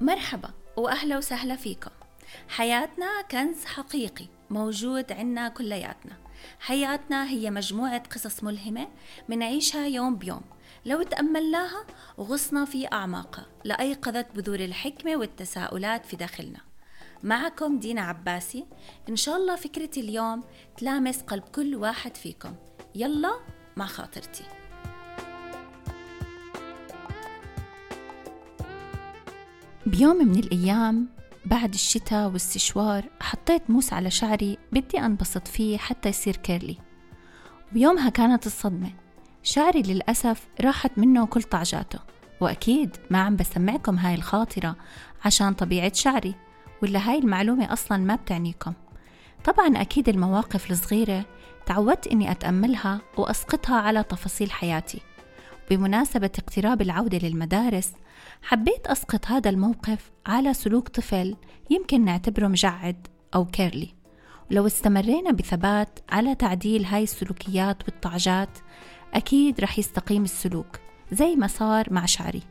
مرحبا وأهلا وسهلا فيكم. حياتنا كنز حقيقي موجود عنا كلياتنا. حياتنا هي مجموعة قصص ملهمة منعيشها يوم بيوم. لو تأملناها وغصنا في أعماقها لأيقظت بذور الحكمة والتساؤلات في داخلنا. معكم دينا عباسي. إن شاء الله فكرة اليوم تلامس قلب كل واحد فيكم. يلا مع خاطرتي. بيوم من الأيام بعد الشتاء والاستشوار حطيت موس على شعري بدي أنبسط فيه حتى يصير كيرلي. ويومها كانت الصدمة. شعري للأسف راحت منه كل طعجاته. وأكيد ما عم بسمعكم هاي الخاطرة عشان طبيعة شعري ولا هاي المعلومة أصلا ما بتعنيكم. طبعا أكيد المواقف الصغيرة تعودت إني أتأملها وأسقطها على تفاصيل حياتي. بمناسبة اقتراب العودة للمدارس حبيت أسقط هذا الموقف على سلوك طفل يمكن نعتبره مجعد أو كيرلي. ولو استمرينا بثبات على تعديل هاي السلوكيات والطعجات أكيد رح يستقيم السلوك زي ما صار مع شعري.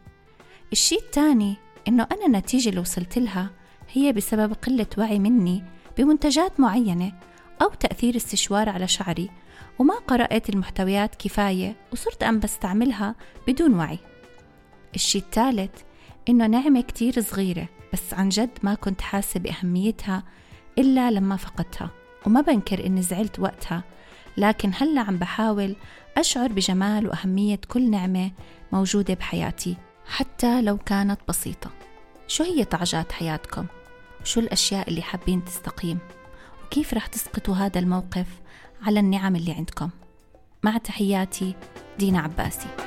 الشيء الثاني إنه أنا النتيجة اللي وصلت لها هي بسبب قلة وعي مني بمنتجات معينة أو تأثير استشوار على شعري وما قرأت المحتويات كفاية وصرت أم بستعملها بدون وعي. الشي الثالث إنه نعمة كتير صغيرة بس عن جد ما كنت حاسة بأهميتها إلا لما فقدتها وما بنكر إني زعلت وقتها لكن هلأ عم بحاول أشعر بجمال وأهمية كل نعمة موجودة بحياتي حتى لو كانت بسيطة شو هي طعجات حياتكم؟ شو الأشياء اللي حابين تستقيم؟ وكيف رح تسقطوا هذا الموقف على النعم اللي عندكم؟ مع تحياتي دينا عباسي